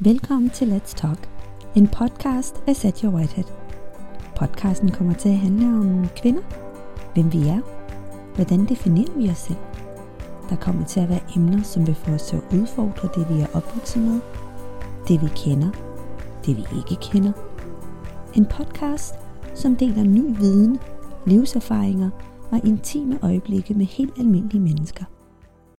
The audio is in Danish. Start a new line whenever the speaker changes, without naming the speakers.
Velkommen til Let's Talk, en podcast af Satya Whitehead. Podcasten kommer til at handle om kvinder, hvem vi er, hvordan definerer vi os selv. Der kommer til at være emner, som vil få os til at udfordre det, vi er opvokset med, det vi kender, det vi ikke kender. En podcast, som deler ny viden, livserfaringer og intime øjeblikke med helt almindelige mennesker –